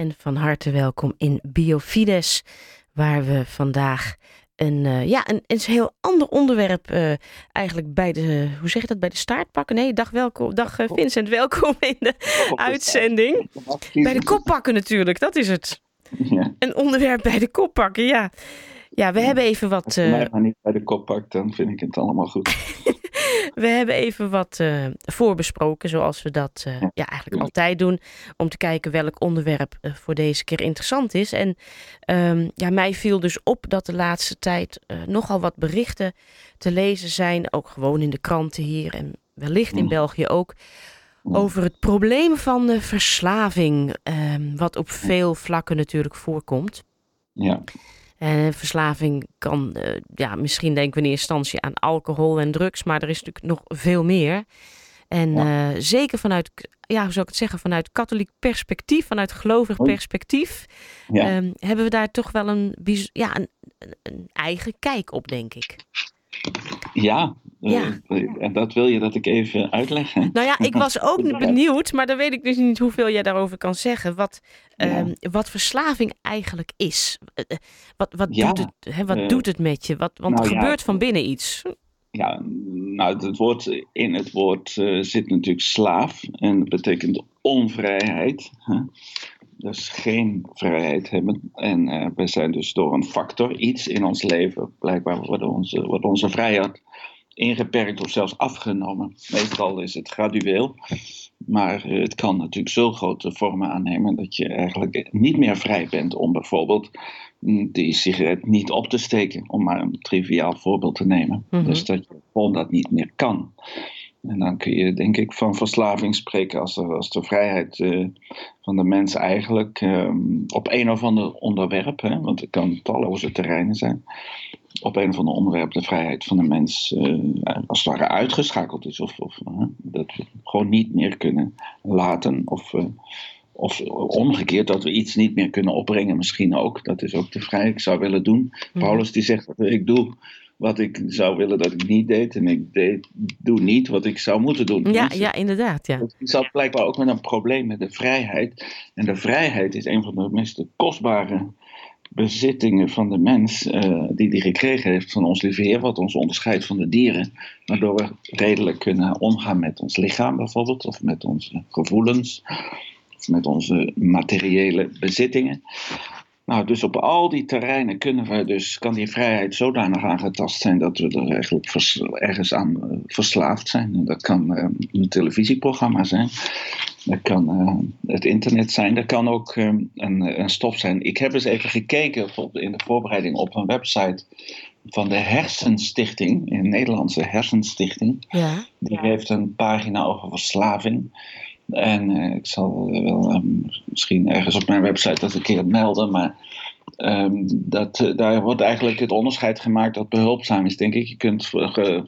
En van harte welkom in Biofides, waar we vandaag een, uh, ja, een, een heel ander onderwerp uh, eigenlijk bij de, hoe zeg je dat, bij de staart pakken? Nee, dag, welkom, dag uh, Vincent, welkom in de uitzending. Bij de kop pakken natuurlijk, dat is het. Ja. Een onderwerp bij de kop pakken, ja. Ja, we hebben even wat. Als je mij maar niet bij de kop pakt, dan vind ik het allemaal goed. we hebben even wat uh, voorbesproken, zoals we dat uh, ja, eigenlijk altijd doen. Om te kijken welk onderwerp uh, voor deze keer interessant is. En um, ja, mij viel dus op dat de laatste tijd nogal wat berichten te lezen zijn. Ook gewoon in de kranten hier en wellicht in België ook. Over het probleem van de verslaving, um, wat op veel vlakken natuurlijk voorkomt. Ja. En verslaving kan, uh, ja, misschien denken we in eerste instantie aan alcohol en drugs, maar er is natuurlijk nog veel meer. En ja. uh, zeker vanuit, ja, hoe zou ik het zeggen, vanuit katholiek perspectief, vanuit gelovig perspectief, ja. um, hebben we daar toch wel een, ja, een, een eigen kijk op, denk ik. Ja, ja. Uh, en dat wil je dat ik even uitleg. Hè? Nou ja, ik was ook benieuwd, maar dan weet ik dus niet hoeveel jij daarover kan zeggen. Wat, ja. um, wat verslaving eigenlijk is. Uh, wat wat, ja, doet, het, hè, wat uh, doet het met je? Wat, want nou er gebeurt van binnen iets. Ja, nou, het woord, in het woord zit natuurlijk slaaf. En dat betekent onvrijheid. Hè? Dus geen vrijheid hebben. En uh, we zijn dus door een factor, iets in ons leven, blijkbaar wordt onze, wordt onze vrijheid ingeperkt of zelfs afgenomen. Meestal is het gradueel, maar het kan natuurlijk zo grote vormen aannemen dat je eigenlijk niet meer vrij bent om bijvoorbeeld die sigaret niet op te steken, om maar een triviaal voorbeeld te nemen. Mm -hmm. Dus dat je gewoon dat niet meer kan. En dan kun je denk ik van verslaving spreken als, er, als de vrijheid uh, van de mens eigenlijk um, op een of ander onderwerp, hè, want het kan talloze terreinen zijn, op een of ander onderwerp de vrijheid van de mens uh, als het ware uitgeschakeld is. Of, of uh, dat we gewoon niet meer kunnen laten. Of, of omgekeerd dat we iets niet meer kunnen opbrengen misschien ook. Dat is ook de vrijheid. Ik zou willen doen. Mm. Paulus die zegt, ik doe wat ik zou willen dat ik niet deed. En ik deed, doe niet wat ik zou moeten doen. Ja, dus, ja inderdaad. Ja. Ik zat blijkbaar ook met een probleem met de vrijheid. En de vrijheid is een van de meest kostbare bezittingen van de mens uh, die die gekregen heeft van ons lieve Heer, wat ons onderscheidt van de dieren, waardoor we redelijk kunnen omgaan met ons lichaam bijvoorbeeld, of met onze gevoelens, of met onze materiële bezittingen. Nou, dus op al die terreinen kunnen we dus, kan die vrijheid zodanig aangetast zijn dat we er eigenlijk vers, ergens aan uh, verslaafd zijn. En dat kan uh, een televisieprogramma zijn, dat kan uh, het internet zijn, dat kan ook een, een, stof zijn. Ik heb eens even gekeken in de voorbereiding op een website van de Hersenstichting, een Nederlandse Hersenstichting. Ja. Die heeft een pagina over verslaving. En uh, ik zal wel um, misschien ergens op mijn website dat een keer melden, maar um, dat, uh, daar wordt eigenlijk het onderscheid gemaakt dat behulpzaam is, denk ik. Je kunt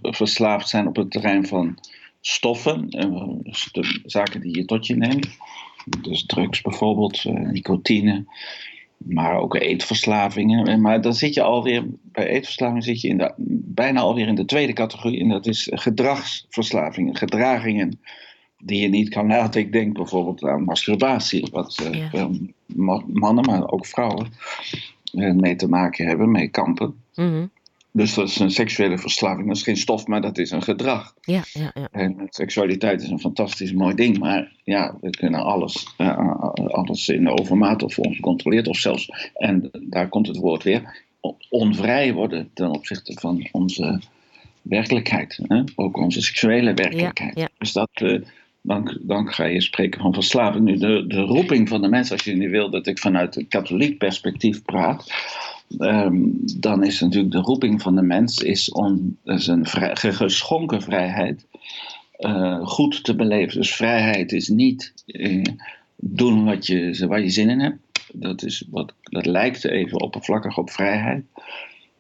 verslaafd zijn op het terrein van stoffen, uh, de zaken die je tot je neemt. Dus drugs bijvoorbeeld, nicotine, maar ook eetverslavingen. Maar dan zit je alweer, bij eetverslaving zit je in bijna alweer in de tweede categorie, en dat is gedragsverslavingen, gedragingen die je niet kan laten. Ik denk bijvoorbeeld aan masturbatie, wat ja. mannen, maar ook vrouwen uh, mee te maken hebben, mee kampen. Mm -hmm. Dus dat is een seksuele verslaving. Dat is geen stof, maar dat is een gedrag. Ja, ja, ja. En seksualiteit is een fantastisch mooi ding. Maar ja, we kunnen alles, uh, alles in overmaat of ongecontroleerd of zelfs, en daar komt het woord weer, onvrij worden ten opzichte van onze werkelijkheid. Hè? Ook onze seksuele werkelijkheid. Ja, ja. Dus dat, uh, dan, ga je spreken van verslaving. Nu, de, de roeping van de mens, als je nu wil dat ik vanuit een katholiek perspectief praat, um, dan is natuurlijk de roeping van de mens is om is een vrij, geschonken vrijheid uh, goed te beleven. Dus vrijheid is niet uh, doen wat je, waar je zin in hebt. Dat, is wat, dat lijkt even oppervlakkig op vrijheid.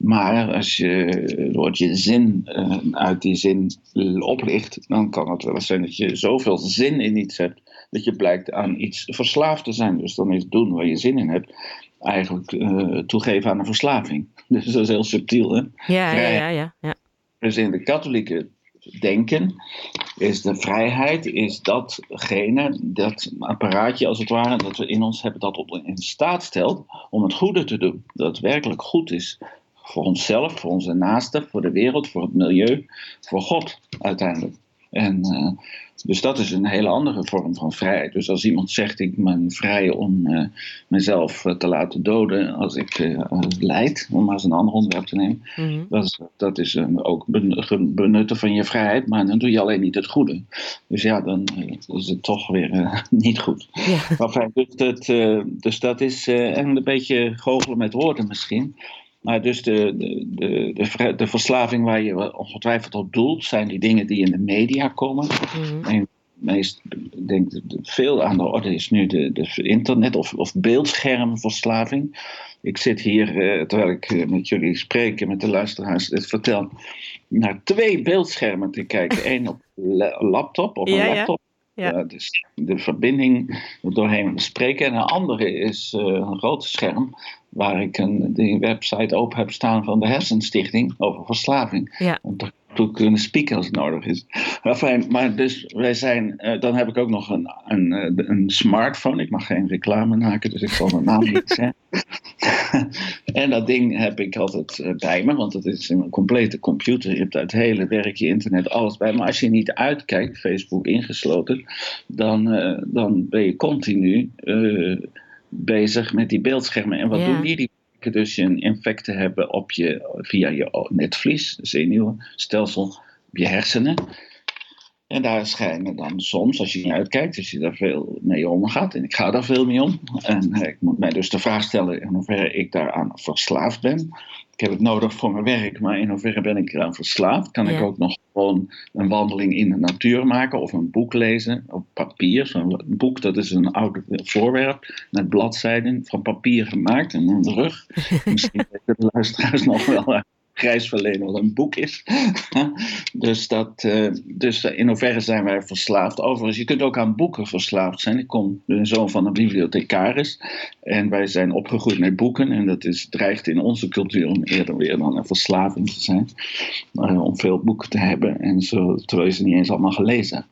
Maar als je wordt je zin uh, uit die zin oplicht, dan kan het wel eens zijn dat je zoveel zin in iets hebt dat je blijkt aan iets verslaafd te zijn. Dus dan is doen waar je zin in hebt eigenlijk uh, toegeven aan een verslaving. Dus dat is heel subtiel, hè? Ja, ja, ja, ja, ja. Dus in de katholieke denken, is de vrijheid, is datgene, dat apparaatje als het ware, dat we in ons hebben, dat ons in staat stelt om het goede te doen. Dat het werkelijk goed is voor onszelf, voor onze naasten, voor de wereld, voor het milieu, voor God uiteindelijk. En uh, dus dat is een hele andere vorm van vrijheid. Dus als iemand zegt: Ik ben vrij om uh, mezelf uh, te laten doden als ik leid, om maar eens een ander onderwerp te nemen, mm-hmm. dat is, dat is ook benutten van je vrijheid, maar dan doe je alleen niet het goede. Dus ja, dan is het toch weer niet goed. Ja. Dus, dat, dus dat is een beetje goochelen met woorden misschien. Maar dus de, de, de, de, verslaving waar je ongetwijfeld op doelt, zijn die dingen die in de media komen. Mm En meest, denk veel aan de orde is nu de, de internet- of, of beeldschermverslaving. Ik zit hier, eh, terwijl ik eh, met jullie spreek, met de luisteraars dit vertel, naar twee beeldschermen te kijken. Eén op laptop, op een laptop. Ja. dus de verbinding doorheen spreken. En een andere is uh, een groot scherm waar ik een die website open heb staan van de Hersenstichting over verslaving. Om te kunnen spieken als het nodig is. Enfin, maar dus wij zijn, uh, dan heb ik ook nog een, een, eh, een smartphone. Ik mag geen reclame maken, dus ik zal mijn naam niet zeggen. en dat ding heb ik altijd uh, bij me, want het is een complete computer. Je hebt het hele werkje, internet, alles bij. Maar als je niet uitkijkt, Facebook ingesloten, dan, dan ben je continu bezig met die beeldschermen. En wat doen die? Die dus je een infecten hebben op je, via je netvlies, zenuwstelsel, op je hersenen. En daar schijnen dan soms, als je niet uitkijkt, als je daar veel mee omgaat, en ik ga daar veel mee om, en ik moet mij dus de vraag stellen in hoeverre ik daaraan verslaafd ben. Ik heb het nodig voor mijn werk, maar in hoeverre ben ik eraan verslaafd? Kan ik ook nog gewoon een wandeling in de natuur maken of een boek lezen op papier? Zo'n boek, dat is een oud voorwerp met bladzijden van papier gemaakt en een rug. Misschien weten de luisteraars nog wel grijs een boek is. dus, dat, uh, dus in hoeverre zijn wij verslaafd. Overigens, je kunt ook aan boeken verslaafd zijn. Ik kom de zoon van een bibliothecaris. En wij zijn opgegroeid met boeken. En dat is, dreigt in onze cultuur om eerder weer dan een verslaving te zijn. Uh, om veel boeken te hebben. En zo, terwijl je ze niet eens allemaal gelezen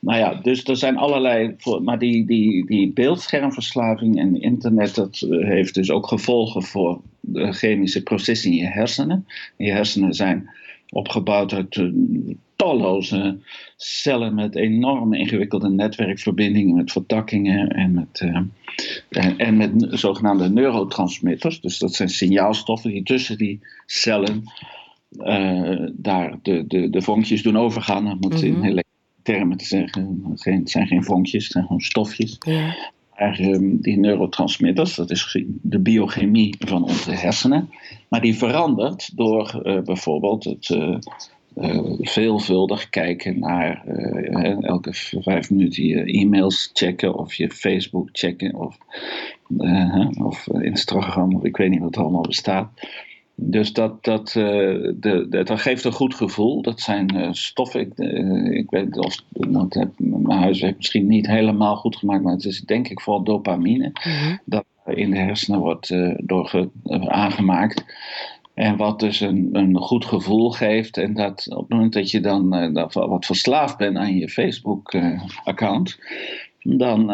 Nou ja, dus er zijn allerlei. Maar die, die, die beeldschermverslaving en internet, dat eh, heeft dus ook gevolgen voor de chemische processen in je hersenen. Je hersenen zijn opgebouwd uit uh, talloze cellen met enorme ingewikkelde netwerkverbindingen, met vertakkingen en met, uh, en, met zogenaamde neurotransmitters. Dus dat zijn signaalstoffen die tussen die cellen daar de, de, de vonkjes doen overgaan. Dat moet mm -hmm. in termen te zeggen. Het zijn geen vonkjes, het zijn gewoon stofjes. Ja. Ehm, die neurotransmitters, dat is de biochemie van onze hersenen. Maar die verandert door uh, bijvoorbeeld het uh, uh, veelvuldig kijken naar elke vijf minuten je e-mails checken of je Facebook checken of, of Instagram of ik weet niet wat er allemaal bestaat. Dus dat, dat, uh, de, de, dat geeft een goed gevoel. Dat zijn uh, stoffen. Ik, uh, ik weet of dat heb mijn huiswerk misschien niet helemaal goed gemaakt, maar het is denk ik vooral dopamine. Mm-hmm. Dat in de hersenen wordt door aangemaakt. En wat dus een, een goed gevoel geeft. En dat op het moment dat je dan wat verslaafd bent aan je Facebook-account, dan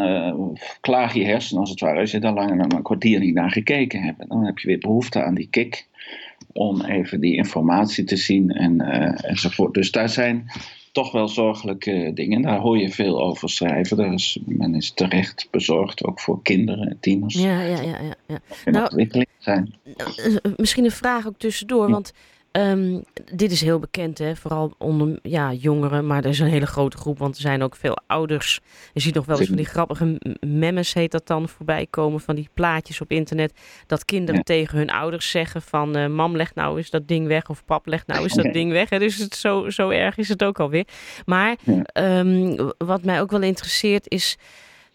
klaag je hersenen als het ware. Als je daar langer dan een kwartier niet naar gekeken hebt. Dan heb je weer behoefte aan die kick om even die informatie te zien en, uh, enzovoort. Dus daar zijn toch wel zorgelijke dingen. Daar hoor je veel over schrijven. Daar is, men is terecht bezorgd, ook voor kinderen en tieners. Ja, ja, ja. ja, ja. Nou, zijn. Eh, eh, misschien een vraag ook tussendoor, want Um, dit is heel bekend, hè? vooral onder ja, jongeren, maar er is een hele grote groep, want er zijn ook veel ouders. Je ziet nog wel eens van die grappige memes, heet dat dan, voorbij komen, van die plaatjes op internet, dat kinderen tegen hun ouders zeggen van, uh, mam leg nou eens dat ding weg, of pap leg nou eens dat ding weg. Hè? Dus het, zo, zo erg is het ook alweer. Maar um, wat mij ook wel interesseert is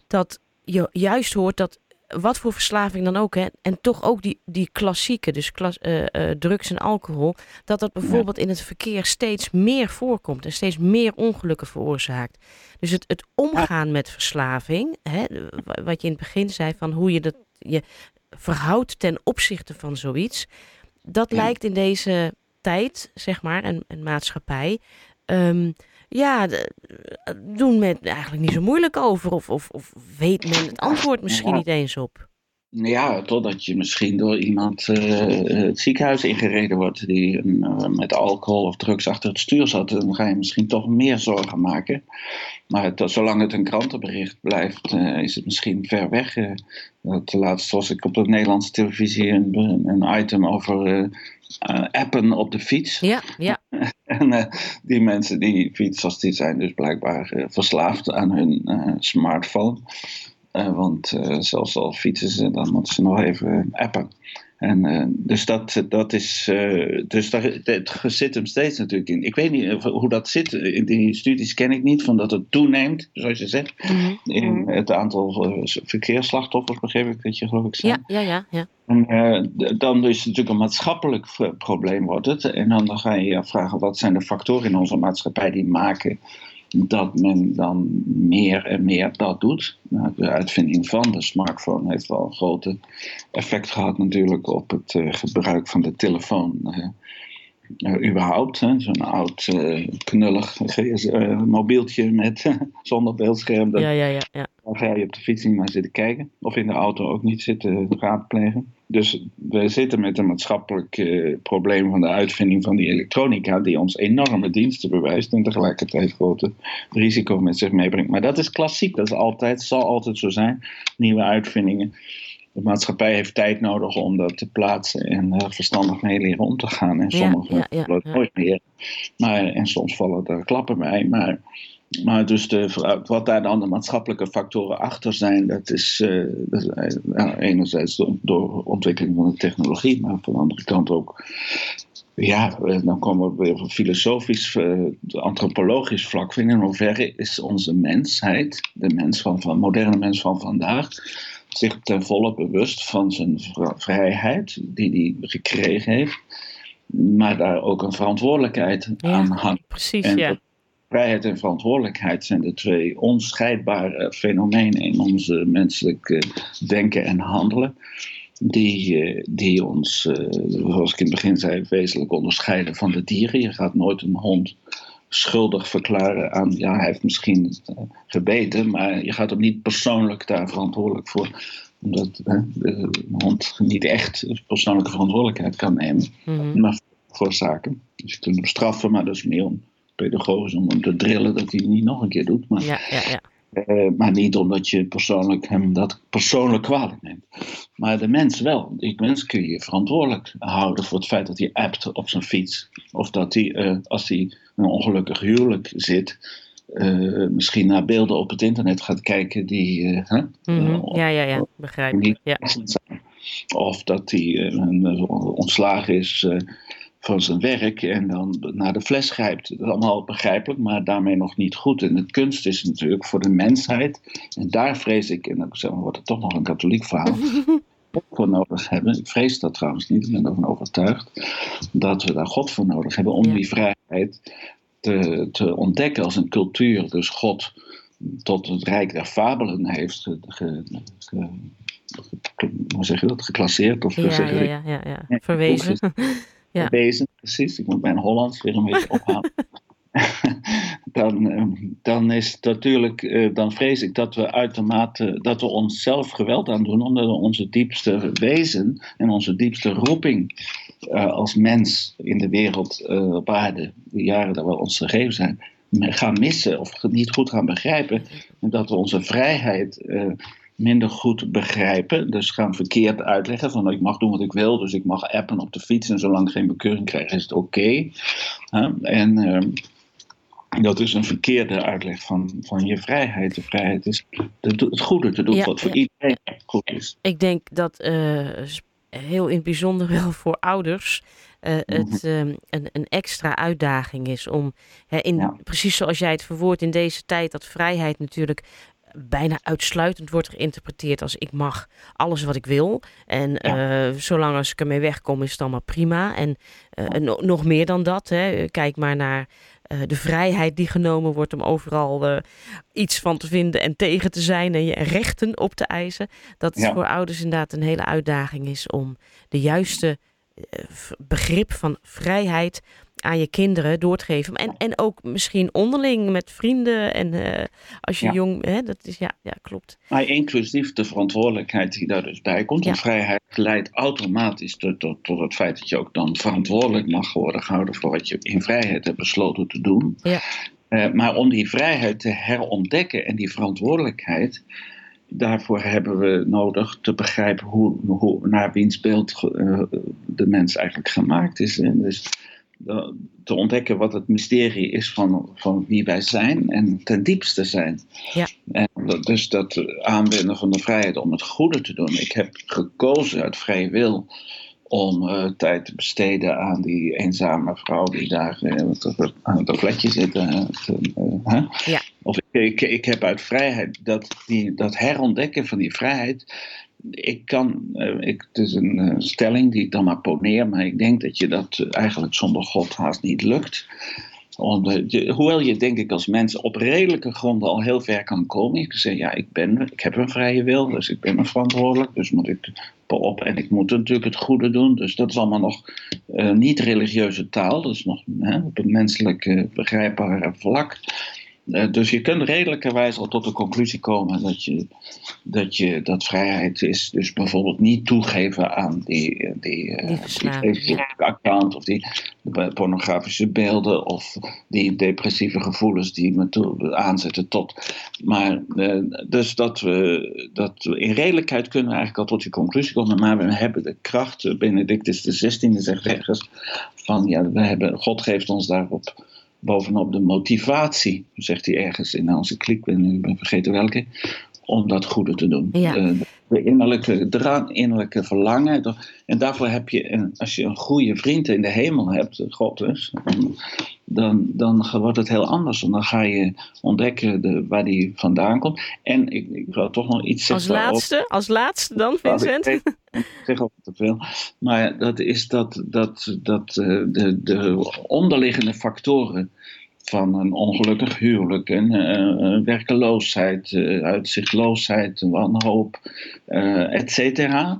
dat je juist hoort dat wat voor verslaving dan ook, hè, en toch ook die, die klassieke, dus klas, uh, uh, drugs en alcohol, dat dat bijvoorbeeld in het verkeer steeds meer voorkomt en steeds meer ongelukken veroorzaakt. Dus het, het omgaan met verslaving, hè, wat je in het begin zei van hoe je dat je verhoudt ten opzichte van zoiets, dat lijkt in deze tijd, zeg maar, en, en maatschappij, ehm, ja, doen met eigenlijk niet zo moeilijk over. Of, of, of weet men het antwoord misschien niet eens op. Ja, totdat je misschien door iemand uh, het ziekenhuis ingereden wordt die uh, met alcohol of drugs achter het stuur zat. Dan ga je misschien toch meer zorgen maken. Maar het, zolang het een krantenbericht blijft, uh, is het misschien ver weg. dat laatst was ik op de Nederlandse televisie een, een item over appen op de fiets. Ja, ja. en die mensen die fietsers, die zijn dus blijkbaar verslaafd aan hun smartphone. Want zelfs al fietsen ze, dan moeten ze nog even appen. En, uh, dus dat, dat is. dus daar, het zit hem steeds natuurlijk in. Ik weet niet hoe dat zit. In die studies ken ik niet, van dat het toeneemt, zoals je zegt. Mhm. In mhm. het aantal verkeersslachtoffers, begreep ik dat je geloof ik zei. Ja, ja, ja. ja. En dan is het natuurlijk een maatschappelijk probleem wordt het. En dan ga je je afvragen, wat zijn de factoren in onze maatschappij die maken dat men dan meer en meer dat doet. Nou, de uitvinding van de smartphone heeft wel een grote effect gehad natuurlijk op het uh, gebruik van de telefoon. Uh, uh, überhaupt, zo'n oud knullig mobieltje met zonder beeldscherm. ja, ja, ja, ja. Daar ga je op de fiets niet maar zitten kijken. Of in de auto ook niet zitten raadplegen. Dus we zitten met een maatschappelijk uh, probleem van de uitvinding van die elektronica, die ons enorme diensten bewijst en tegelijkertijd grote risico met zich meebrengt. Maar dat is klassiek, dat is altijd, zal altijd zo zijn. Nieuwe uitvindingen. De maatschappij heeft tijd nodig om dat te plaatsen en uh, verstandig mee leren om te gaan. En sommige ja, ja, ja, nooit meer. Maar, en soms vallen er klappen bij. Maar maar dus de, wat daar dan de maatschappelijke factoren achter zijn, dat is, uh, dat is uh, enerzijds door, door ontwikkeling van de technologie, maar van de andere kant ook, ja, eh, dan komen we weer op filosofisch, uh, antropologisch vlak. In hoeverre is onze mensheid, de mens van, van moderne mens van vandaag, zich ten volle bewust van zijn vrijheid die hij gekregen heeft, maar daar ook een verantwoordelijkheid aan hangt. Precies, ja vrijheid en verantwoordelijkheid zijn de twee onscheidbare fenomenen in onze menselijke denken en handelen. Die, eh, die ons, eh, zoals ik in het begin zei, wezenlijk onderscheiden van de dieren. Je gaat nooit een hond schuldig verklaren aan, ja, hij heeft misschien eh, gebeten, maar je gaat hem niet persoonlijk daar verantwoordelijk voor omdat de hond niet echt persoonlijke verantwoordelijkheid kan nemen, mhm. maar voor zaken. Dus je kunt hem straffen, maar dat is meer om pedagogisch om hem te drillen dat hij het niet nog een keer doet. Maar, ja, ja, ja. Uh, maar niet omdat je persoonlijk hem dat persoonlijk kwalijk neemt. Maar de mens wel. Die mens kun je verantwoordelijk houden voor het feit dat hij appt op zijn fiets. Of dat hij, uh, als hij een ongelukkig huwelijk zit, uh, misschien naar beelden op het internet gaat kijken die. Mm -hmm. ja, ja, ja, begrijp ik. Ja. Of dat hij ontslagen is van zijn werk en dan naar de fles grijpt. Dat is allemaal begrijpelijk, maar daarmee nog niet goed. En het kunst is natuurlijk voor de mensheid, en daar vrees ik, en dan wordt het toch nog een katholiek verhaal, voor nodig hebben. Ik vrees dat trouwens niet, ik ben ervan overtuigd, dat we daar God voor nodig hebben om die vrijheid te, te ontdekken als een cultuur. Dus God tot het rijk der fabelen heeft ge, hoe zeg je dat, geclasseerd of ja, ja, ja, ja. verwezen ja. bezig, precies. Ik moet mijn Hollands weer een beetje ophalen. dan, ehm, dan is het natuurlijk, eh, dan vrees ik dat we uitermate, dat we onszelf geweld aan doen, omdat we onze diepste wezen en onze diepste roeping uh, als mens in de wereld uh, op aarde, de jaren dat we ons gegeven zijn, gaan missen of niet goed gaan begrijpen. En dat we onze vrijheid minder goed begrijpen. Dus gaan verkeerd uitleggen van ik mag doen wat ik wil, dus ik mag appen op de fiets en zolang ik geen bekeuring krijg is het oké. En uh, dat is een verkeerde uitleg van, van je vrijheid. De vrijheid is het goede te doen wat voor iedereen goed is. Ik denk dat uh, heel in het bijzonder wel voor ouders uh, het uh, een, een, extra uitdaging is om, in, ja. precies zoals jij het verwoordt in deze tijd, dat vrijheid natuurlijk bijna uitsluitend wordt geïnterpreteerd als ik mag alles wat ik wil. En ja. uh, zolang als ik ermee wegkom is het allemaal prima. En uh, nog meer dan dat. Hè. Kijk maar naar uh, de vrijheid die genomen wordt om overal iets van te vinden en tegen te zijn en je rechten op te eisen. Dat het ja. voor ouders inderdaad een hele uitdaging is om de juiste begrip van vrijheid aan je kinderen door te geven. En, en ook misschien onderling met vrienden en uh, als je Ja. jong... Hè, dat is, ja, ja, klopt. Maar inclusief de verantwoordelijkheid die daar dus bij komt. Ja. Want vrijheid leidt automatisch tot, tot, tot het feit dat je ook dan verantwoordelijk mag worden gehouden voor wat je in vrijheid hebt besloten te doen. Ja. Eh, maar om die vrijheid te herontdekken en die verantwoordelijkheid, daarvoor hebben we nodig te begrijpen hoe, hoe, naar wiens beeld eh, de mens eigenlijk gemaakt is. En dus te ontdekken wat het mysterie is van, van wie wij zijn en ten diepste zijn. Ja. En dat, dus dat aanwenden van de vrijheid om het goede te doen. Ik heb gekozen uit vrije wil om eh, tijd te besteden aan die eenzame vrouw die daar eh, aan het flatje zit. eh, eh? Ja. Of ik, ik, ik heb uit vrijheid dat, die, dat herontdekken van die vrijheid. Ik kan, eh, ik, het is een eh, stelling die ik dan maar poneer, maar ik denk dat je dat eh, eigenlijk zonder God haast niet lukt. Hoewel je denk ik als mens op redelijke gronden al heel ver kan komen. Je kan zeggen, ja, ik, ben, ik heb een vrije wil, dus ik ben er verantwoordelijk. Dus moet ik op en ik moet natuurlijk het goede doen. Dus dat is allemaal nog niet religieuze taal. Dat is nog hè, op een menselijk begrijpbare vlak. Eh, dus je kunt redelijkerwijs al tot de conclusie komen dat, je, dat, je, dat vrijheid is. Dus bijvoorbeeld niet toegeven aan die, eh, die, eh, Die die verslaving, Facebook-account of die pornografische beelden of die depressieve gevoelens die me toe aanzetten tot. Maar dus dat we, dat in redelijkheid kunnen we eigenlijk al tot die conclusie komen, maar we hebben de kracht. Benedictus XVI zegt ergens van ja, we hebben, God geeft ons daarop bovenop de motivatie, zegt hij ergens in onze klik, ik ben vergeten welke, om dat goede te doen. Ja. Eh, de innerlijke drang, innerlijke verlangen. En daarvoor heb je, een, als je een goede vriend in de hemel hebt, God dus, dan, dan wordt het heel anders. Want dan ga je ontdekken de, waar die vandaan komt. En ik, ik wil toch nog iets Als zeggen over- laatste, als laatste dan, Vincent? Ik, ik zeg ook te veel. Maar dat is dat, dat, dat eh, de, de onderliggende factoren van een ongelukkig huwelijk, een, eh, werkeloosheid, eh, uitzichtloosheid, wanhoop, eh et cetera,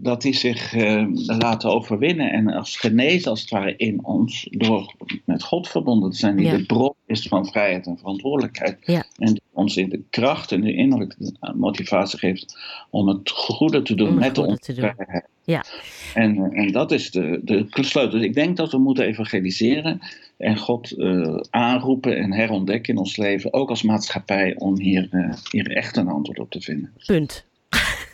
dat die zich eh, laten overwinnen en als genezen als het ware in ons door met God verbonden te zijn, die Ja. de bron is van vrijheid en verantwoordelijkheid. Ja. En die ons in de kracht en de innerlijke motivatie geeft om het goede te doen met doen. vrijheid. Ja. En, eh, en dat is de, de sleutel. Dus ik denk dat we moeten evangeliseren en God eh, aanroepen en herontdekken in ons leven, ook als maatschappij, om hier, hier echt een antwoord op te vinden. Punt.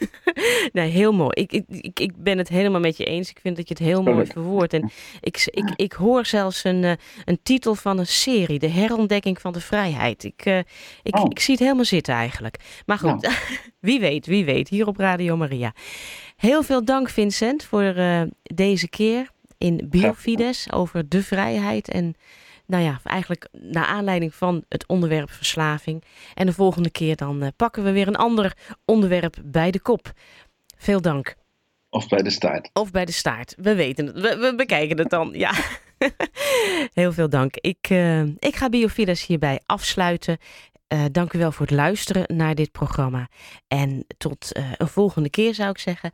nee, heel mooi. Ik, ik, ik, ben het helemaal met je eens. Ik vind dat je het heel mooi verwoordt. En ik, ik, ik hoor zelfs een, eh, een titel van een serie, De Herontdekking van de Vrijheid. Ik, eh, ik, Oh. ik zie het helemaal zitten eigenlijk. Maar goed, wie weet, wie weet, hier op Radio Maria. Heel veel dank Vincent voor eh, deze keer in Biofides over de vrijheid en nou ja, eigenlijk naar aanleiding van het onderwerp verslaving. En de volgende keer dan eh, pakken we weer een ander onderwerp bij de kop. Veel dank. Of bij de staart. Of bij de staart. We weten het. We, we bekijken het dan. Ja. Heel veel dank. Ik, eh, ik ga Biofides hierbij afsluiten. Eh, dank u wel voor het luisteren naar dit programma. En tot een volgende keer zou ik zeggen.